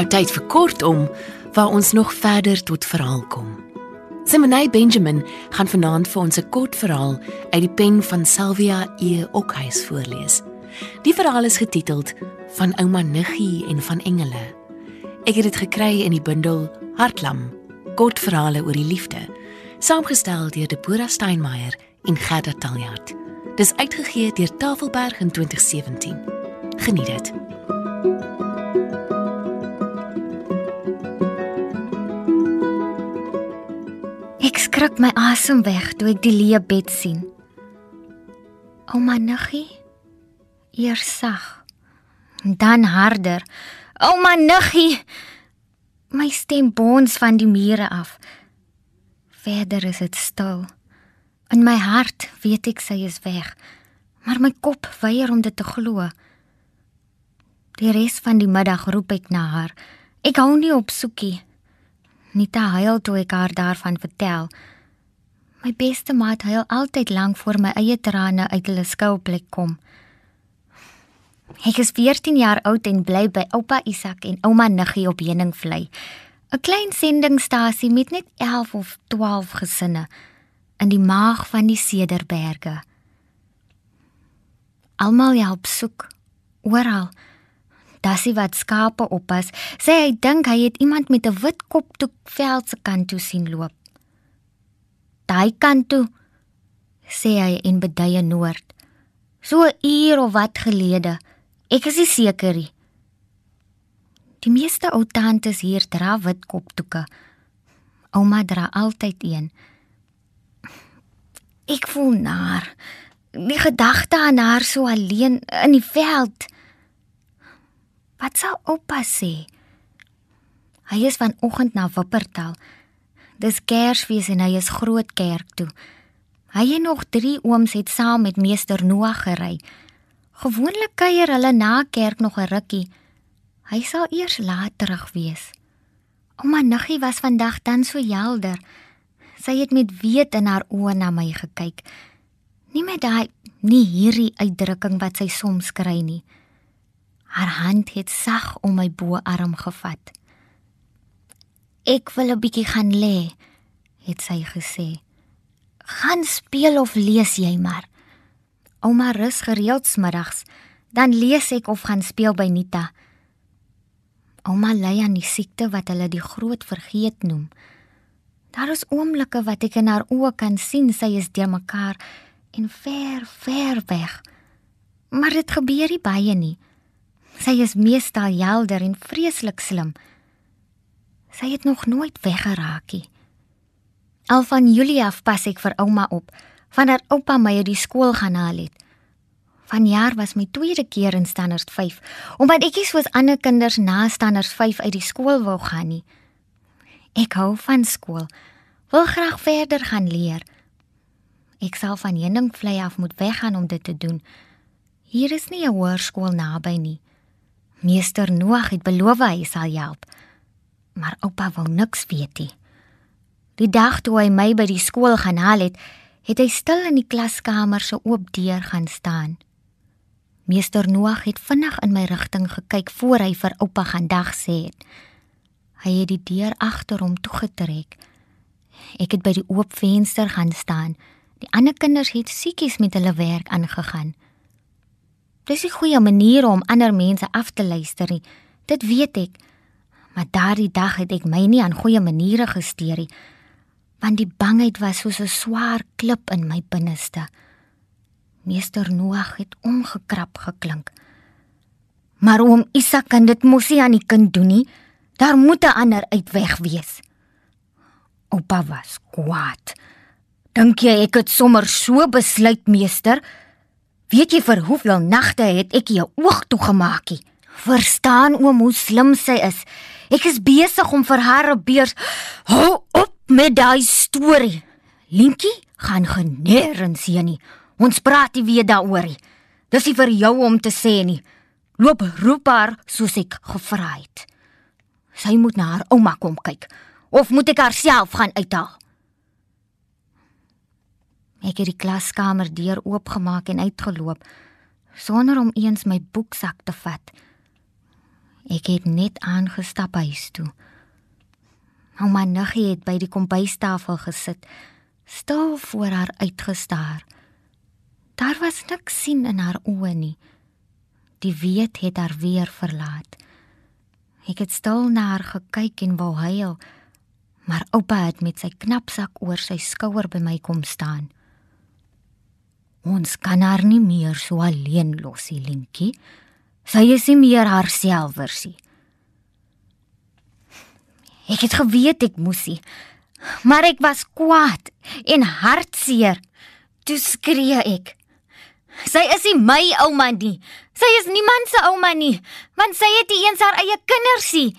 Nou tyd vir kortom waar ons nog verder tot verhaal kom. Simonay Benjamin gaan vanaand vir ons 'n kort verhaal uit die pen van Sylvia E. Okhuis voorlees. Die verhaal is getiteld Van ouma Niggie en van engele. Ek het dit gekry in die bundel Hartlam, kort verhale oor die liefde, saamgestel deur Deborah Steinmeier en Gerda Taljaard. Dis uitgegee deur Tafelberg in 2017. Geniet dit. Skrik my asem weg toe ek die leë bed sien. Ouma Niggie, eers sag, dan harder. Ouma Niggie, my stem bons van die mure af. Verder is dit stil. In my hart weet ek sy is weg, maar my kop weier om dit te glo. Die res van die middag roep ek na haar. Ek hou nie op soekie. Nita huil toe ek haar daarvan vertel. My beste maat huil altyd lank voor my eie trane uit hulle skuilplek kom. Ek is 14 jaar oud en bly by oupa Isak en ouma Niggie op Heuningvlei. 'n Klein sendingstasie met net 11 of 12 gesinne in die maag van die Cederberge. Almal help soek oral. Dasie wat skape oppas, sê hy dink hy het iemand met 'n wit kop toe veld se kant toe sien loop. Daai kant toe, sê hy in beduie noord. So 'n uur of wat gelede. Ek is seker nie. Die meeste ou tantes hier dra wit kopdoeke. Ouma dra altyd een. Ek voel naar. Die gedagte aan haar so alleen in die veld. Wat sou oupa sê? Hy is vanoggend na Wuppertal. Dis Kersfees en hy is groot kerk toe. Hy en nog 3 ooms het saam met meester Noag gery. Gewoonlik kuier hulle na kerk nog 'n rukkie. Hy sal eers laat terug wees. Ouma Niggie was vandag dan so helder. Sy het met weet in haar oë na my gekyk. Nie met daai nie hierdie uitdrukking wat sy soms kry nie. Haar hand het sag om my boarm gevat. Ek wil 'n bietjie gaan lê, het sy gesê. Gaan speel of lees jy maar. Ouma rus gereeld smiddags, dan lees ek of gaan speel by Nita. Ouma ly aan die siekte wat hulle die groot vergeet noem. Daar is oomblikke wat ek in haar oë kan sien sy is deurmekaar en ver, ver weg. Maar dit gebeur nie baie nie. Sy is meestal helder en vreeslik slim. Sy het nog nooit weggeraak nie. Al van Julie af pas ek vir ouma op, vandat oupa my uit die skool gaan haal het. Vanjaar was my tweede keer in standaard 5, omdat ek nie soos ander kinders na standaard 5 uit die skool wou gaan nie. Ek hou van skool. Wil graag verder gaan leer. Ek sal van Heuningvlei af moet weggaan om dit te doen. Hier is nie 'n hoërskool naby nie. Meester Noag het beloof hy sal help. Maar oupa wou niks weet nie. Die dag toe hy my by die skool gaan haal het, het hy stil in die klaskamer se oop deur gaan staan. Meester Noag het vinnig in my rigting gekyk voor hy vir oupa gaan dag sê het. Hy het die deur agter hom toegetrek. Ek het by die oop venster gaan staan. Die ander kinders het siekies met hulle werk aangegaan. Dis 'n goeie manier om ander mense af te luister nie. Dit weet ek. Maar daardie dag het ek my nie aan goeie maniere gesteer nie, want die bangheid was soos 'n swaar klip in my binneste. Meester Noag het omgekrap geklink. Maar oom Isak kan dit mos nie aan die kind doen nie. Daar moet 'n ander uitweg wees. Oupa was kwaad. Dink jy ek het sommer so besluit, meester? Weet jy vir hoeveel nagte het ek jou oog toegemaak? Verstaan oom hoe slim sy is. Ek is besig om vir haar 'n beurs. Hou op met daai storie. Linkie gaan geneerens hier nie. Ons praat nie weer daaroor nie. Dis nie vir jou om te sê nie. Loop roep haar soos ek gevra het. Sy moet na haar ouma kom kyk of moet ek haar self gaan uithaal? Ek het die klaskamer deur oopgemaak en uitgeloop sonder om eens my boeksak te vat. Ek het net aangestap huis toe. Ouma Nuggie het by die kombuistafel gesit, stil voor haar uitgestaar. Daar was niks sien in haar oë nie. Die weet het haar weer verlaat. Ek het stil na haar gekyk en wou huil, maar oupa het met sy knapsak oor sy skouer by my kom staan. Ons kan haar nie meer so alleen los, Linkie. Sy is nie meer haarself versie. Ek het geweet ek moes nie, maar ek was kwaad en hartseer. Toe skree ek. Sy is nie my ouma nie. Sy is niemand se ouma nie, want sy het nie eens haar eie kinders nie.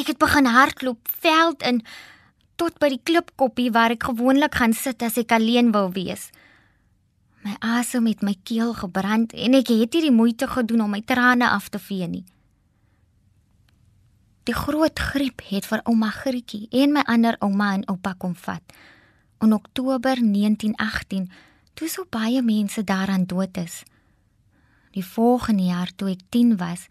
Ek het begin hardloop veld in tot by die klipkoppie waar ek gewoonlik gaan sit as ek alleen wil wees. My asem het my keel gebrand en ek het nie die moeite gedoen om my trane af te vee nie. Die groot griep het vir ouma Grietjie en my ander ouma en oupa kom vat. In Oktober 1918, toe so baie mense daaraan dood is. Die volgende jaar toe ek 10 was,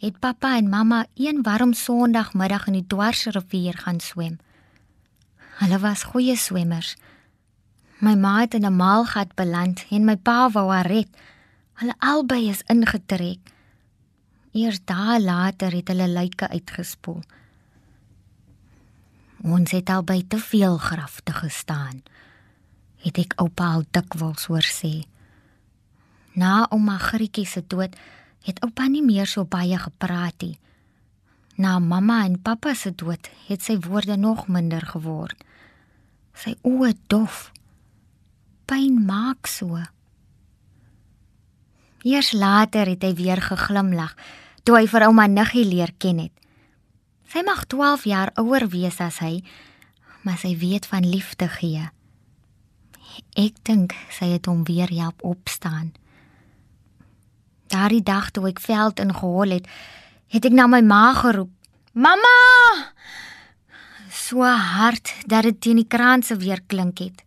het pappa en mamma een warm Sondagmiddag in die Dwarsrivier gaan swem. Hulle was goeie swemmers. My ma het in 'n maalgat beland en my pa wou haar red. Hulle albei is ingetrek. Eers dae later het hulle lyke uitgespoel. Ons het al by te veel grafte gestaan. Het ek oupa al dikwels hoor sê. Na ouma Grietjie se dood het oupa nie meer so baie gepraat nie. Na mamma en pappa se dood het sy woorde nog minder geword. Sy oë dof pyn maak so. Eers later het hy weer geglimlag toe hy vir ouma Niggie leer ken het. Sy mag 12 jaar ouer wees as hy, maar sy weet van liefde gee. Ek dink sy het hom weer help opstaan. Daardie dag toe ek veld ingehol het, het ek na my ma geroep. Mamma! So hard dat dit teen die kraanse weer klink het.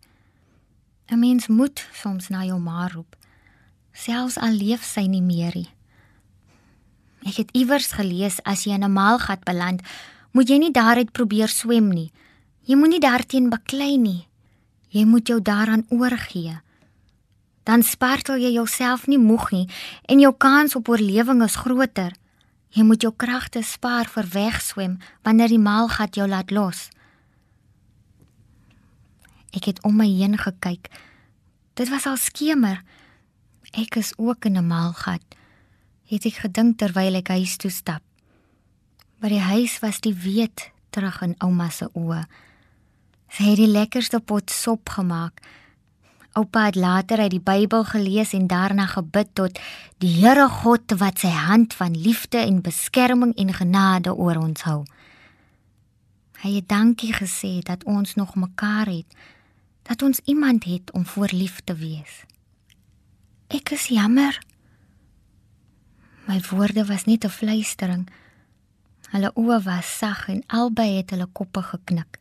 'n Mens moet soms na jou ma roep, selfs al leef sy nie meer nie. Ek het iewers gelees as jy in 'n maalgat beland, moet jy nie daaruit probeer swem nie. Jy moenie daarteen baklei nie. Jy moet jou daaraan oorgee. Dan spartel jy jouself nie moeg nie en jou kans op oorlewing is groter. Jy moet jou kragte spaar vir wegswem wanneer die maalgat jou laat los. Ek het om my heen gekyk. Dit was al skemer. Ek is ook in 'n maalgat. Het ek gedink terwyl ek huis toe stap. By die huis was die weet terug in ouma se oë. Sy het die lekkerste pot sop gemaak. Oupa het later uit die Bybel gelees en daarna gebid tot die Here God wat sy hand van liefde en beskerming en genade oor ons hou. Hy het dankie gesê dat ons nog mekaar het dat ons iemand het om voor lief te wees. Ek is jammer. My woorde was net 'n fluistering. Hulle oë was sag en albei het hulle koppe geknik.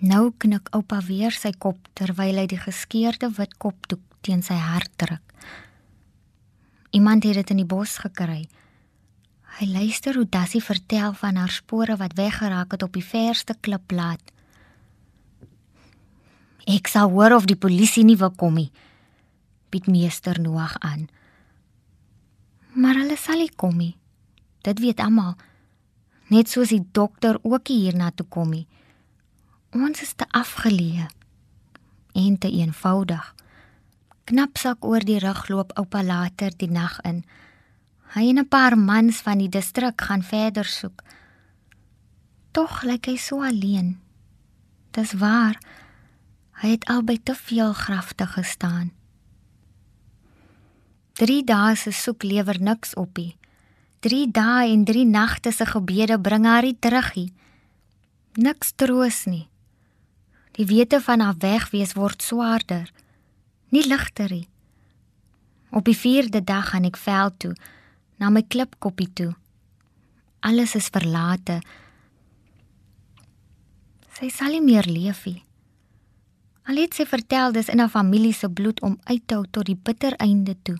Nou knik oupa weer sy kop terwyl hy die geskeurde wit kopdoek teen sy hart druk. Iemand het dit in die bos gekry. Hy luister hoe Dassie vertel van haar spore wat weggeraak het op die verste klipplaat. Ek sal hoor of die polisie nie wil kom nie. Piet meester Noag aan. Maar hulle sal nie kom nie. Dit weet almal. Net soos die dokter ook hier na toe kom nie. Ons is te afgeleë en te eenvoudig. Knapsak oor die rug loop oupa later die nag in. Hy en 'n paar mans van die distrik gaan verder soek. Tog lyk hy so alleen. Dis waar. Hy het al by te veel grafte gestaan. 3 dae se soek lewer niks op nie. 3 dae en 3 nagte se gebede bring haar nie terug nie. Niks troos nie. Die wete van haar wegwees word swaarder, nie ligter nie. Op die 4de dag gaan ek veld toe na my klipkoppie toe. Alles is verlate. Sy sal nie meer leef nie. Al het sy vertel dis in haar familie se bloed om uit te hou tot die bitter einde toe.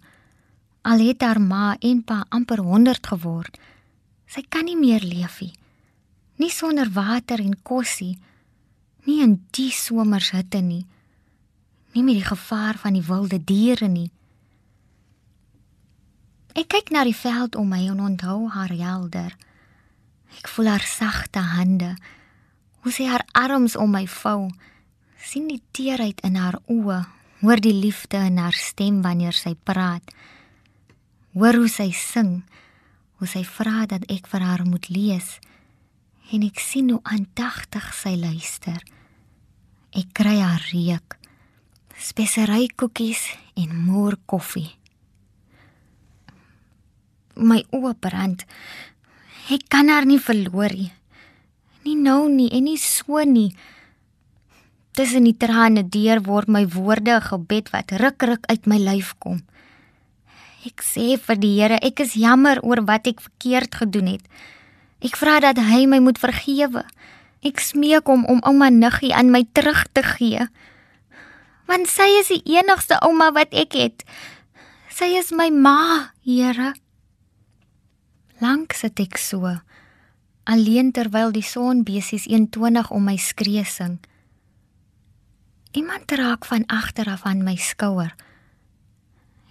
Al het haar ma en pa amper 100 geword. Sy kan nie meer leef nie. Nie sonder water en kosie. Nie in die somershitte nie. Nie met die gevaar van die wilde diere nie. Ek kyk na die veld om my en onthou haar helder. Ek voel haar sagte hande. Hoe sy haar arms om my vou. sien die teerheid in haar oë. Hoor die liefde in haar stem wanneer sy praat. Hoor hoe sy sing. Hoe sy vra dat ek vir haar moet lees. En ek sien hoe aandagtig sy luister. Ek kry haar reuk. Spesery koekies en moer koffie. My oë brand. Ek kan haar nie verloor nie. Nie nou nie en nie so nie. Tussen die trane deur word my woorde 'n gebed wat ruk ruk uit my lyf kom. Ek sê vir die Here, ek is jammer oor wat ek verkeerd gedoen het. Ek vra dat hy my moet vergewe. Ek smeek hom om ouma Nuggie aan my terug te gee. Want sy is die enigste ouma wat ek het. Sy is my ma, Here. Lank sit ek so, alleen terwyl die son besies 120 om my skree sing. Iemand raak van agter af aan my skouer.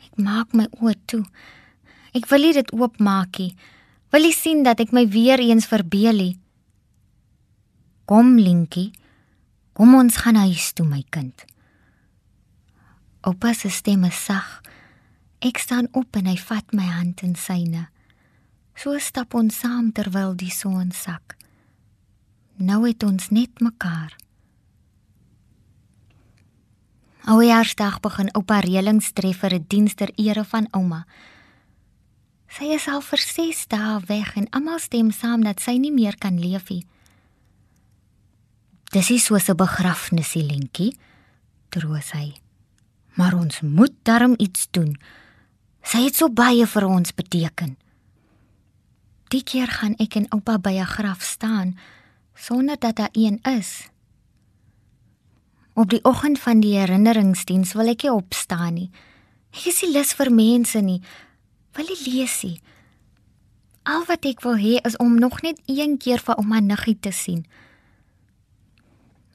Ek maak my oë toe. Ek wil nie dit oopmaakie. Wil jy sien dat ek my weer eens verbeel nie? Kom, Linkie. Kom ons gaan huis toe, my kind. Oupa se stem is sag. Ek staan op en hy vat my hand in syne. So stap ons saam terwyl die son sak. Nou het ons net mekaar. Oujaarsdag begin oupa reëlings tref vir 'n diens ter ere van ouma. Sy is al vir 6 dae weg en almal stem saam dat sy nie meer kan leef nie. Dis is soos 'n begrafnisie, Lentjie, troos hy. Maar ons moet darm iets doen. Sy het so baie vir ons beteken. Die keer gaan ek en oupa by 'n graf staan sonder dat daar een is. Op die oggend van die herinneringsdiens wil ek nie opstaan nie. Ek is nie lus vir mense nie. Wil nie lees nie. Al wat ek wil hê is om nog net een keer vir ouma Nuggie te sien.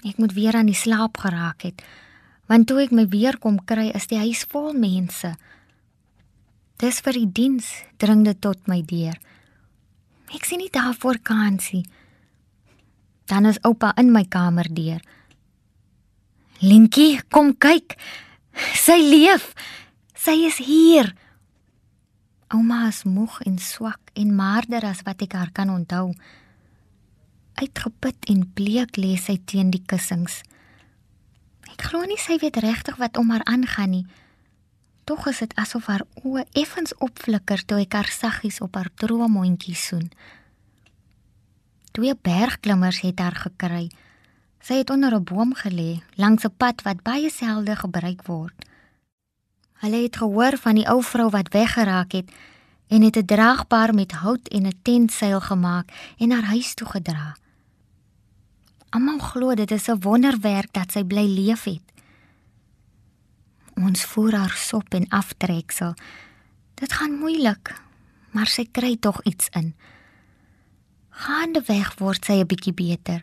Ek moet weer aan die slaap geraak het, want toe ek my weer kom kry, is die huis vol mense. Dis vir die diens dring dit tot my deur. Ek sien nie daarvoor kansie. Dan is oupa in my kamer deur. Linkie, kom kyk. Sy leef. Sy is hier. Ouma is moeg en swak en maarder as wat ek haar kan onthou. Uitgeput en bleek lê sy teen die kussings. Ek glo nie sy weet regtig wat om haar aangaan nie. Tog is dit asof haar oë effens opflikker toe ek haar saggies op haar droomhondjie soen. Twee bergklimmers het haar gekry. Sy het onder 'n boom gelê, langs 'n pad wat baie selde gebruik word. Hulle het gehoor van die ou vrou wat weggeraak het en het 'n draagbaar met hout en 'n tentseil gemaak en haar huis toe gedra. Almal glo dit is 'n wonderwerk dat sy bly leef het. Ons voer haar sop en aftreksel. Dit gaan moeilik, maar sy kry tog iets in. Gaande weg word sy 'n bietjie beter.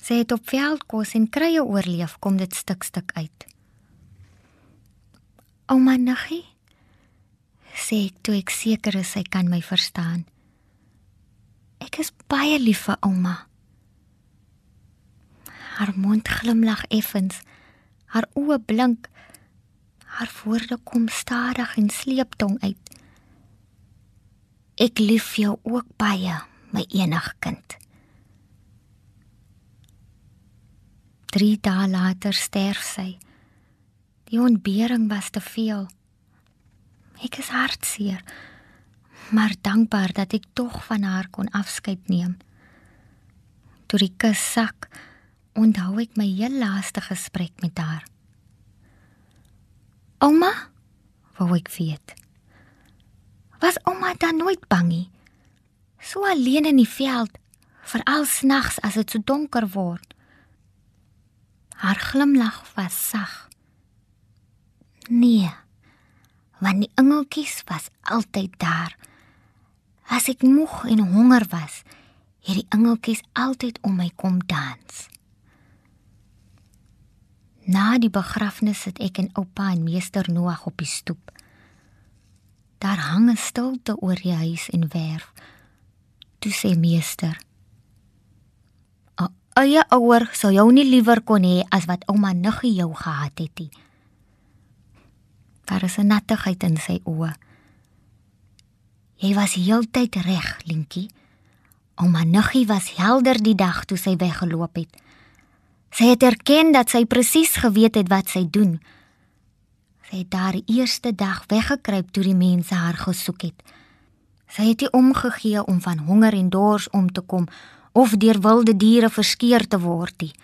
Sy het op veldkos en krye oorleef, kom dit stuk stuk uit. Ouma Nuggie sê ek toe ek seker is sy kan my verstaan. Ek is baie lief vir ouma. Haar mond glimlag effens. Haar oë blink. Haar woorde kom stadig en sleeptong uit. Ek lief jou ook baie, my enige kind. 3 dae later sterf sy. Die ontbering was te veel. Ek is hartseer, maar dankbaar dat ek tog van haar kon afskeid neem. Toe die kus sak, onthou ek my heel laaste gesprek met haar. Ouma, wou ek weet. Was ouma dan nooit bang nie? So alleen in die veld, veral snags as dit so donker word. Haar glimlag was sag. Nee. Want die engeltjies was altyd daar. As ek moeg en honger was, het die engeltjies altyd om my kom dans. Na die begrafnis sit ek en oupa en meester Noag op die stoep. Daar hang 'n stilte oor die huis en werf. Toe sê meester: "O, eie ouer sou jou nie liewer kon hê as wat ouma Nuggie jou gehad het nie." Daar is 'n nattigheid in sy oë. Jy was heeltyd reg, Linkie. Ouma Nuggie was helder die dag toe sy weggeloop het. Sy het erken dat sy presies geweet het wat sy doen. Sy het daar eerste dag weggekruip toe die mense haar gesoek het. Sy het nie omgegee om van honger en dors om te kom of deur wilde diere verskeer te word nie.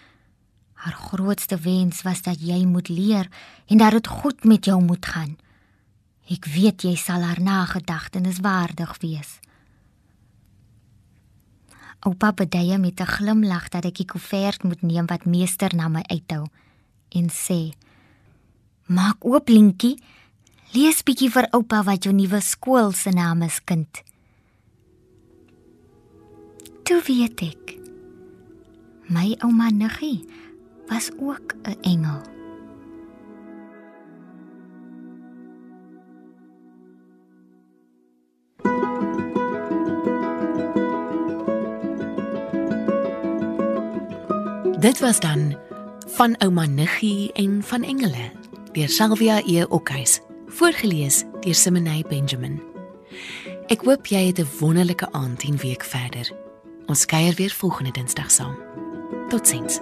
Haar grootste wens was dat jy moet leer en dat dit goed met jou moet gaan. Ek weet jy sal haar nagedagtenis waardig wees. Oupa bedaie met 'n glimlag dat ek die koevert moet neem wat meester na my uithou en sê: "Maak oop, Linkie. Lees bietjie vir oupa wat jou nuwe skool se naam is, kind." Toe weet ek. My ouma Niggie was ook 'n engel. Dit was dan van ouma Niggie en van engele deur Salvia E Okhuis voorgeles deur Simonay Benjamin. Ek hoop jy het 'n wonderlike aand en week verder. Ons kuier weer volgende Dinsdag saam. Totsiens.